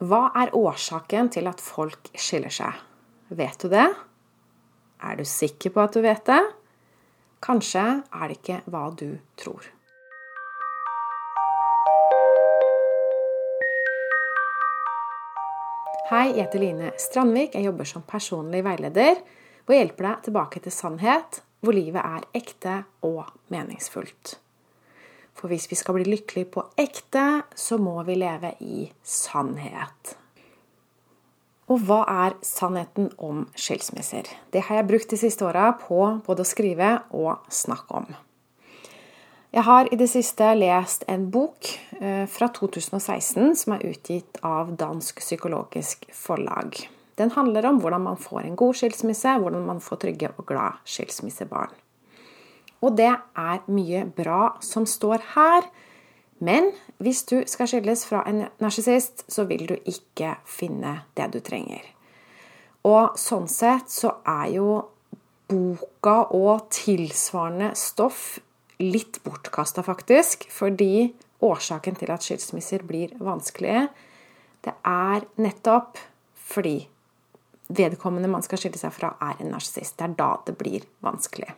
Hva er årsaken til at folk skiller seg? Vet du det? Er du sikker på at du vet det? Kanskje er det ikke hva du tror. Hei, jeg heter Line Strandvik. Jeg jobber som personlig veileder og hjelper deg tilbake til sannhet, hvor livet er ekte og meningsfullt. For hvis vi skal bli lykkelige på ekte, så må vi leve i sannhet. Og hva er sannheten om skilsmisser? Det har jeg brukt de siste åra på både å skrive og snakke om. Jeg har i det siste lest en bok eh, fra 2016 som er utgitt av Dansk psykologisk forlag. Den handler om hvordan man får en god skilsmisse, hvordan man får trygge og glad skilsmissebarn. Og det er mye bra som står her. Men hvis du skal skilles fra en narsissist, så vil du ikke finne det du trenger. Og sånn sett så er jo boka og tilsvarende stoff litt bortkasta, faktisk. Fordi årsaken til at skilsmisser blir vanskelige, det er nettopp fordi vedkommende man skal skille seg fra, er en narsissist. Det er da det blir vanskelig.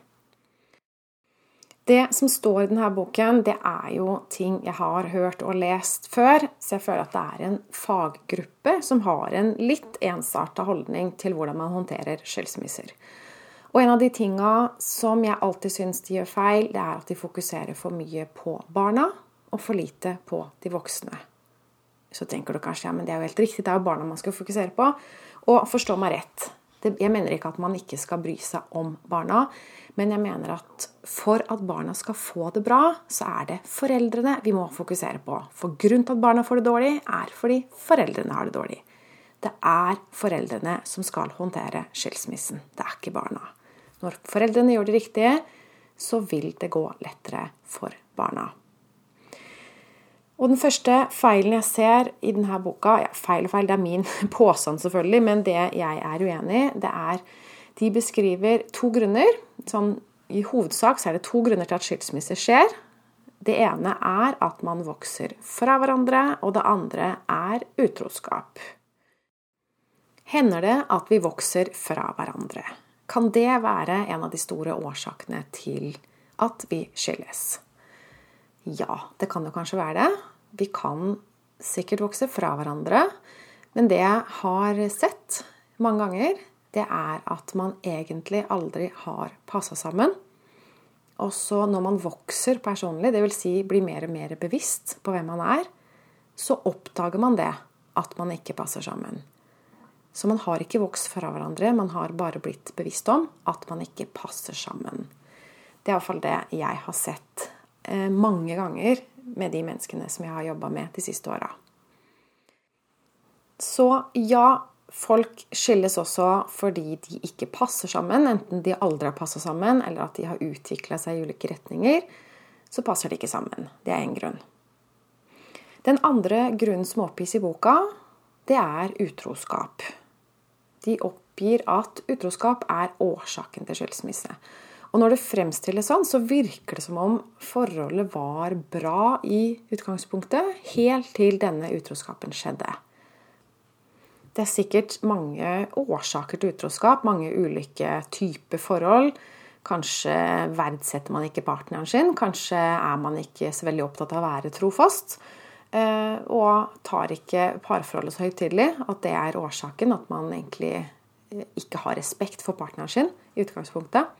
Det som står i denne boken, det er jo ting jeg har hørt og lest før, så jeg føler at det er en faggruppe som har en litt ensarta holdning til hvordan man håndterer skilsmisser. Og en av de tinga som jeg alltid syns de gjør feil, det er at de fokuserer for mye på barna og for lite på de voksne. Så tenker du kanskje ja, men det er jo helt riktig, det er jo barna man skal fokusere på. Og forstå meg rett, jeg mener ikke at man ikke skal bry seg om barna, men jeg mener at for at barna skal få det bra, så er det foreldrene vi må fokusere på. For grunnen til at barna får det dårlig, er fordi foreldrene har det dårlig. Det er foreldrene som skal håndtere skilsmissen, det er ikke barna. Når foreldrene gjør det riktige, så vil det gå lettere for barna. Og den første feilen jeg ser i denne boka ja, Feil og feil, det er min påstand, selvfølgelig, men det jeg er uenig i, det er De beskriver to grunner. Sånn, I hovedsak så er det to grunner til at skilsmisse skjer. Det ene er at man vokser fra hverandre, og det andre er utroskap. Hender det at vi vokser fra hverandre? Kan det være en av de store årsakene til at vi skilles? Ja, det kan jo kanskje være det. Vi kan sikkert vokse fra hverandre, men det jeg har sett mange ganger, det er at man egentlig aldri har passa sammen. Og så når man vokser personlig, dvs. Si blir mer og mer bevisst på hvem man er, så oppdager man det, at man ikke passer sammen. Så man har ikke vokst fra hverandre, man har bare blitt bevisst om at man ikke passer sammen. Det er iallfall det jeg har sett eh, mange ganger med de menneskene som jeg har jobba med de siste åra. Så ja, folk skilles også fordi de ikke passer sammen, enten de aldri har passa sammen, eller at de har utvikla seg i ulike retninger. Så passer de ikke sammen. Det er én grunn. Den andre grunnen som oppgis i boka, det er utroskap. De oppgir at utroskap er årsaken til skilsmisse. Og når det fremstilles sånn, så virker det som om forholdet var bra i utgangspunktet, helt til denne utroskapen skjedde. Det er sikkert mange årsaker til utroskap, mange ulike typer forhold. Kanskje verdsetter man ikke partneren sin, kanskje er man ikke så veldig opptatt av å være trofast. Eh, og tar ikke parforholdet så høytidelig at det er årsaken, at man egentlig eh, ikke har respekt for partneren sin i utgangspunktet.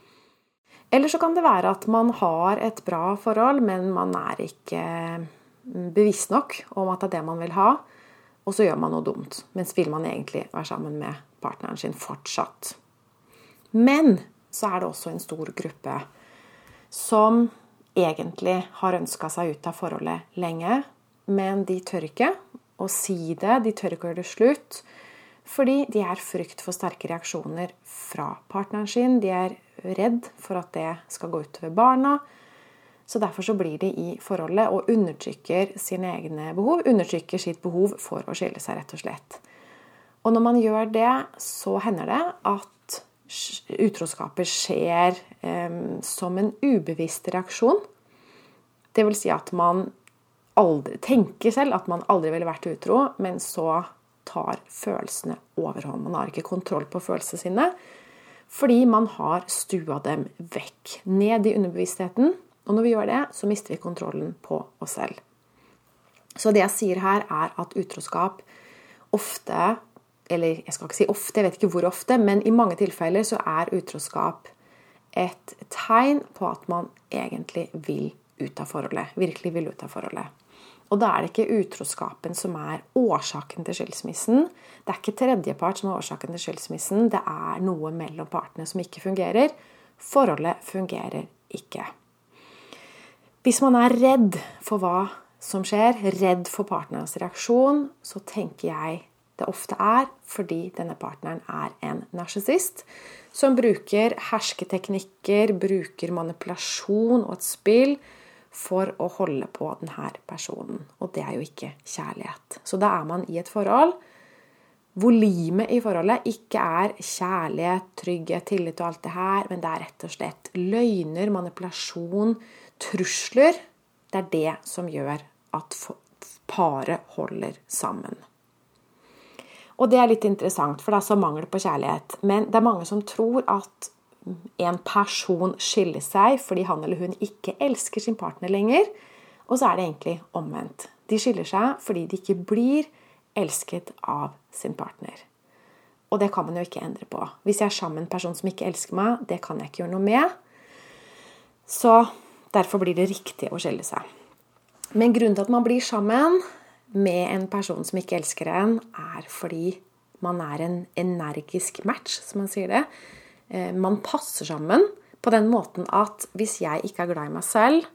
Eller så kan det være at man har et bra forhold, men man er ikke mm, bevisst nok om at det er det man vil ha, og så gjør man noe dumt. Mens vil man egentlig være sammen med partneren sin fortsatt. Men så er det også en stor gruppe som egentlig har ønska seg ut av forholdet lenge, men de tør ikke å si det, de tør ikke å gjøre det slutt. Fordi de er frykt for sterke reaksjoner fra partneren sin. De er redd for at det skal gå utover barna. Så derfor så blir de i forholdet og undertrykker sine egne behov. Undertrykker sitt behov for å skille seg, rett og slett. Og når man gjør det, så hender det at utroskapet skjer eh, som en ubevisst reaksjon. Det vil si at man aldri tenker selv at man aldri ville vært utro, men så tar følelsene overhånd. Man har ikke kontroll på følelsene sine fordi man har stua dem vekk, ned i underbevisstheten. Og når vi gjør det, så mister vi kontrollen på oss selv. Så det jeg sier her, er at utroskap ofte Eller jeg skal ikke si ofte, jeg vet ikke hvor ofte, men i mange tilfeller så er utroskap et tegn på at man egentlig vil ut av forholdet. Virkelig vil ut av forholdet. Og da er det ikke utroskapen som er årsaken til skilsmissen. Det er ikke tredjepart som er årsaken til skilsmissen. Det er noe mellom partene som ikke fungerer. Forholdet fungerer ikke. Hvis man er redd for hva som skjer, redd for partnerens reaksjon, så tenker jeg det ofte er fordi denne partneren er en narsissist som bruker hersketeknikker, bruker manipulasjon og et spill for å holde på denne personen. Og det er jo ikke kjærlighet. Så da er man i et forhold hvor limet i forholdet ikke er kjærlighet, trygghet, tillit og alt det her, men det er rett og slett løgner, manipulasjon, trusler. Det er det som gjør at paret holder sammen. Og det er litt interessant, for det er så mangel på kjærlighet. Men det er mange som tror at en person skiller seg fordi han eller hun ikke elsker sin partner lenger. Og så er det egentlig omvendt. De skiller seg fordi de ikke blir elsket av sin partner. Og det kan man jo ikke endre på. Hvis jeg er sammen med en person som ikke elsker meg, det kan jeg ikke gjøre noe med. Så derfor blir det riktig å skille seg. Men grunnen til at man blir sammen med en person som ikke elsker en, er fordi man er en energisk match, som man sier det. Eh, man passer sammen på den måten at hvis jeg ikke er glad i meg selv,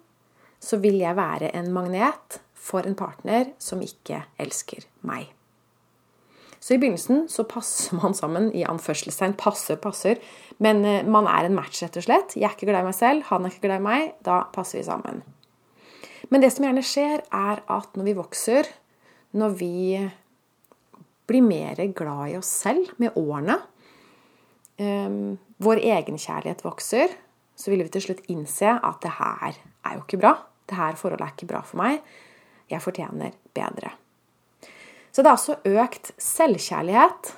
så vil jeg være en magnet for en partner som ikke elsker meg. Så i begynnelsen så passer man sammen i anførselstegn. Passer, passer. Men eh, man er en match, rett og slett. Jeg er ikke glad i meg selv, han er ikke glad i meg. Da passer vi sammen. Men det som gjerne skjer, er at når vi vokser, når vi blir mer glad i oss selv med årene, um, vår egenkjærlighet vokser, så vil vi til slutt innse at det her er jo ikke bra. Det her forholdet er ikke bra for meg. Jeg fortjener bedre. Så det er altså økt selvkjærlighet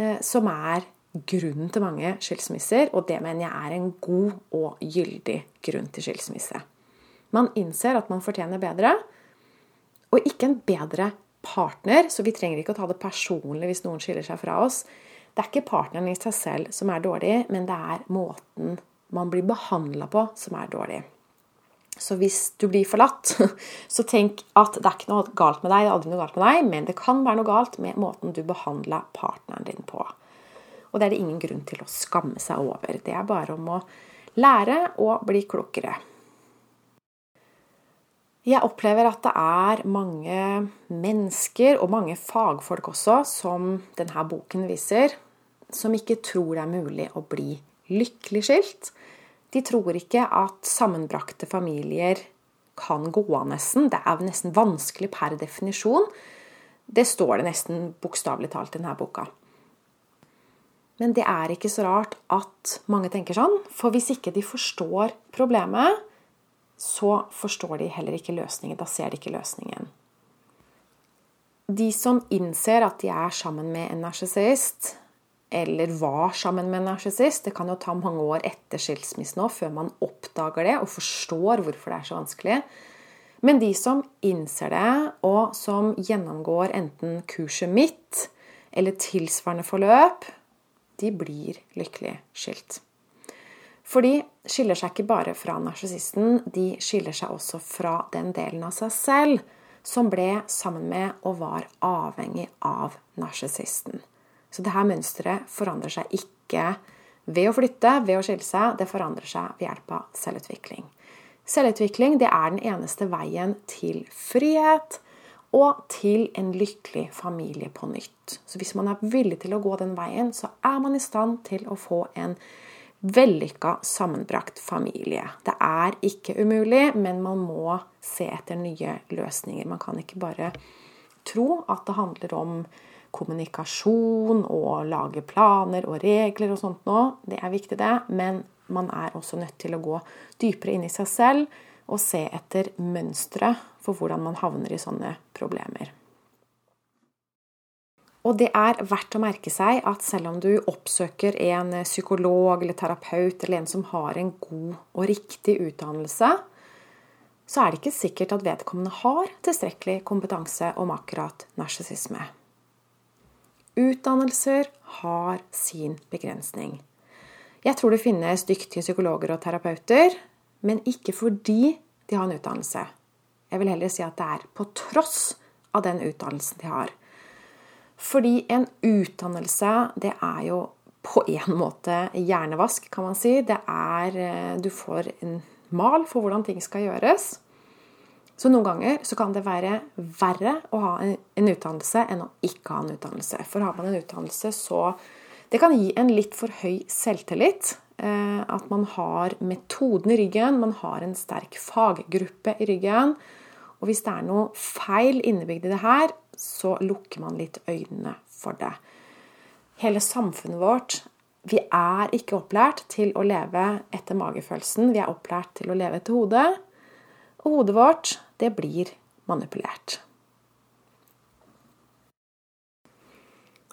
eh, som er grunnen til mange skilsmisser, og det mener jeg er en god og gyldig grunn til skilsmisse. Man innser at man fortjener bedre, og ikke en bedre partner, så vi trenger ikke å ta det personlig hvis noen skiller seg fra oss. Det er ikke partneren i seg selv som er dårlig, men det er måten man blir behandla på, som er dårlig. Så hvis du blir forlatt, så tenk at det er ikke noe galt med deg, det er aldri noe galt med deg, men det kan være noe galt med måten du behandla partneren din på. Og det er det ingen grunn til å skamme seg over. Det er bare om å lære og bli klokere. Jeg opplever at det er mange mennesker, og mange fagfolk også, som denne boken viser, som ikke tror det er mulig å bli lykkelig skilt. De tror ikke at sammenbrakte familier kan gå av nesten. Det er nesten vanskelig per definisjon. Det står det nesten bokstavelig talt i denne boka. Men det er ikke så rart at mange tenker sånn, for hvis ikke de forstår problemet, så forstår de heller ikke løsningen. Da ser de ikke løsningen. De som innser at de er sammen med en narsissist, eller var sammen med en narsissist. Det kan jo ta mange år etter skilsmissen òg før man oppdager det og forstår hvorfor det er så vanskelig. Men de som innser det, og som gjennomgår enten kurset mitt eller tilsvarende forløp, de blir lykkelig skilt. For de skiller seg ikke bare fra narsissisten, de skiller seg også fra den delen av seg selv som ble sammen med og var avhengig av narsissisten. Så dette mønsteret forandrer seg ikke ved å flytte, ved å skille seg. Det forandrer seg ved hjelp av selvutvikling. Selvutvikling det er den eneste veien til frihet og til en lykkelig familie på nytt. Så hvis man er villig til å gå den veien, så er man i stand til å få en vellykka, sammenbrakt familie. Det er ikke umulig, men man må se etter nye løsninger. Man kan ikke bare tro at det handler om kommunikasjon og lage planer og regler og sånt nå. Det er viktig, det. Men man er også nødt til å gå dypere inn i seg selv og se etter mønstre for hvordan man havner i sånne problemer. Og det er verdt å merke seg at selv om du oppsøker en psykolog eller terapeut eller en som har en god og riktig utdannelse, så er det ikke sikkert at vedkommende har tilstrekkelig kompetanse om akkurat narsissisme. Utdannelser har sin begrensning. Jeg tror det finnes dyktige psykologer og terapeuter, men ikke fordi de har en utdannelse. Jeg vil heller si at det er på tross av den utdannelsen de har. Fordi en utdannelse, det er jo på en måte hjernevask, kan man si. Det er eh, Du får en mal for hvordan ting skal gjøres. Så noen ganger så kan det være verre å ha en utdannelse enn å ikke ha en utdannelse. For har man en utdannelse, så Det kan gi en litt for høy selvtillit. Eh, at man har metoden i ryggen, man har en sterk faggruppe i ryggen. Og hvis det er noe feil innebygd i det her, så lukker man litt øynene for det. Hele samfunnet vårt Vi er ikke opplært til å leve etter magefølelsen. Vi er opplært til å leve etter hodet. Og hodet vårt, det blir manipulert.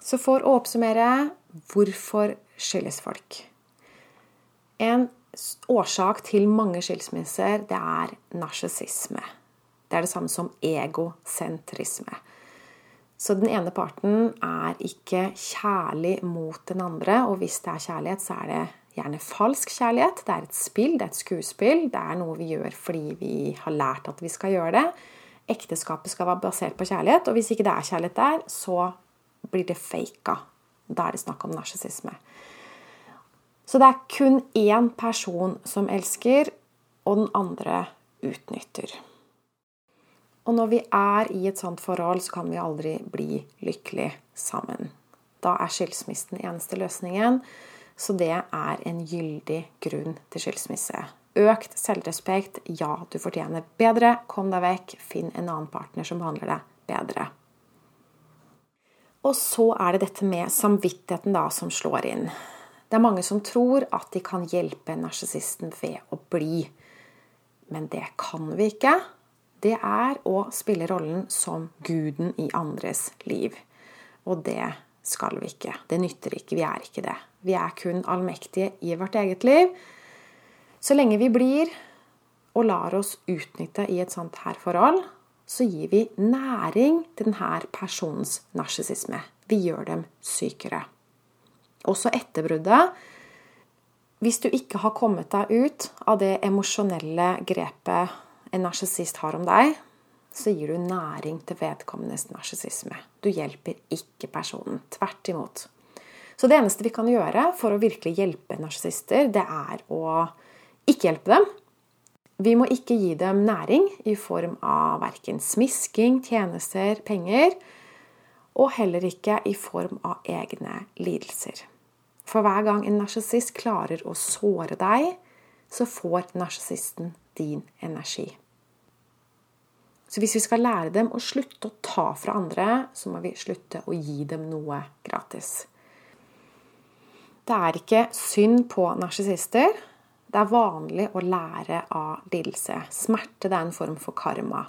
Så for å oppsummere hvorfor skilles folk? En årsak til mange skilsmisser, det er narsissisme. Det er det samme som egosentrisme. Så den ene parten er ikke kjærlig mot den andre, og hvis det er kjærlighet, så er det gjerne falsk kjærlighet. Det er et spill, det er et skuespill. Det er noe vi gjør fordi vi har lært at vi skal gjøre det. Ekteskapet skal være basert på kjærlighet, og hvis ikke det er kjærlighet der, så blir det faka. Da er det snakk om narsissisme. Så det er kun én person som elsker, og den andre utnytter. Og når vi er i et sånt forhold, så kan vi aldri bli lykkelig sammen. Da er skilsmissen eneste løsningen. Så det er en gyldig grunn til skilsmisse. Økt selvrespekt. Ja, du fortjener bedre. Kom deg vekk. Finn en annen partner som behandler deg bedre. Og så er det dette med samvittigheten da som slår inn. Det er mange som tror at de kan hjelpe narsissisten ved å bli. Men det kan vi ikke det er å spille rollen som guden i andres liv. Og det skal vi ikke. Det nytter ikke. Vi er ikke det. Vi er kun allmektige i vårt eget liv. Så lenge vi blir og lar oss utnytte i et sånt her forhold, så gir vi næring til denne personens narsissisme. Vi gjør dem sykere. Også etter bruddet. Hvis du ikke har kommet deg ut av det emosjonelle grepet en narsissist har om deg, så gir du næring til vedkommendes narsissisme. Du hjelper ikke personen. Tvert imot. Så det eneste vi kan gjøre for å virkelig hjelpe narsissister, det er å ikke hjelpe dem. Vi må ikke gi dem næring i form av verken smisking, tjenester, penger, og heller ikke i form av egne lidelser. For hver gang en narsissist klarer å såre deg, så får narsissisten din energi. Så hvis vi skal lære dem å slutte å ta fra andre, så må vi slutte å gi dem noe gratis. Det er ikke synd på narsissister. Det er vanlig å lære av lidelse. Smerte er en form for karma.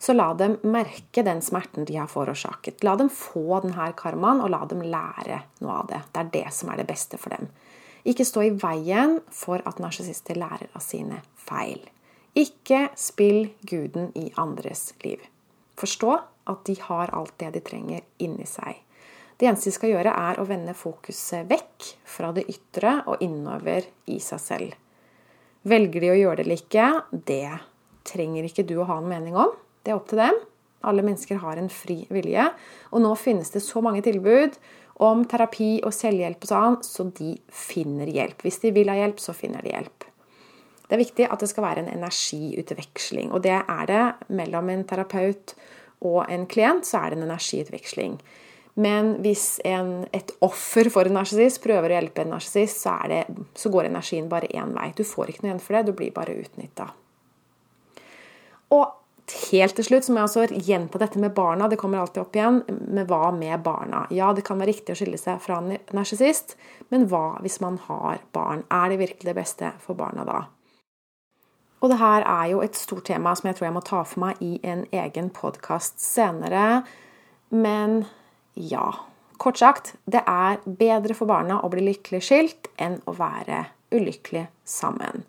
Så la dem merke den smerten de har forårsaket. La dem få denne karmaen, og la dem lære noe av det. Det er det som er det beste for dem. Ikke stå i veien for at narsissister lærer av sine feil. Ikke spill guden i andres liv. Forstå at de har alt det de trenger inni seg. Det eneste de skal gjøre, er å vende fokuset vekk fra det ytre og innover i seg selv. Velger de å gjøre det eller ikke, det trenger ikke du å ha en mening om. Det er opp til dem. Alle mennesker har en fri vilje. Og nå finnes det så mange tilbud om terapi og selvhjelp og sånn, så de finner hjelp. Hvis de vil ha hjelp, så finner de hjelp. Det er viktig at det skal være en energiutveksling. Og det er det mellom en terapeut og en klient, så er det en energiutveksling. Men hvis en, et offer for en narsissist prøver å hjelpe en narsissist, så, så, går energien bare én vei. Du får ikke noe igjen for det, du blir bare utnytta. Og helt til slutt så må jeg også gjenta dette med barna. Det kommer alltid opp igjen. Men hva med barna? Ja, det kan være riktig å skille seg fra en narsissist, men hva hvis man har barn? Er det virkelig det beste for barna da? Og det her er jo et stort tema som jeg tror jeg må ta for meg i en egen podkast senere. Men ja. Kort sagt, det er bedre for barna å bli lykkelig skilt enn å være ulykkelig sammen.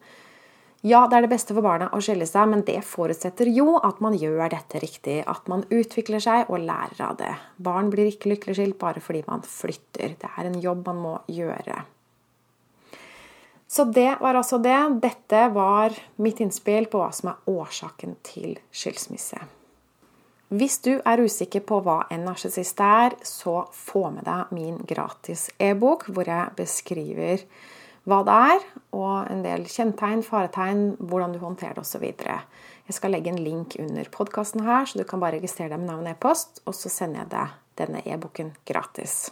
Ja, det er det beste for barna å skille seg, men det forutsetter jo at man gjør dette riktig. At man utvikler seg og lærer av det. Barn blir ikke lykkelig skilt bare fordi man flytter. Det er en jobb man må gjøre. Så det var altså det. Dette var mitt innspill på hva som er årsaken til skilsmisse. Hvis du er usikker på hva en narsissist er, så få med deg min gratis e-bok, hvor jeg beskriver hva det er, og en del kjennetegn, faretegn, hvordan du håndterer det osv. Jeg skal legge en link under podkasten her, så du kan bare registrere deg med navn og e-post, og så sender jeg deg denne e-boken gratis.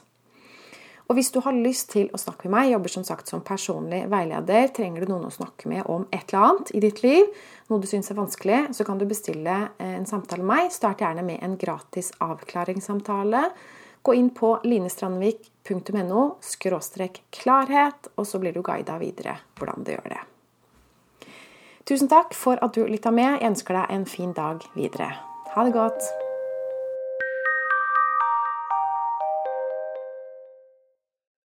Og hvis du har lyst til å snakke med meg, jobber som sagt som personlig veileder, trenger du noen å snakke med om et eller annet i ditt liv, noe du syns er vanskelig, så kan du bestille en samtale med meg. Start gjerne med en gratis avklaringssamtale Gå inn på linestrandvik.no klarhet, og så blir du guida videre hvordan du gjør det. Tusen takk for at du lytta med. Jeg ønsker deg en fin dag videre. Ha det godt.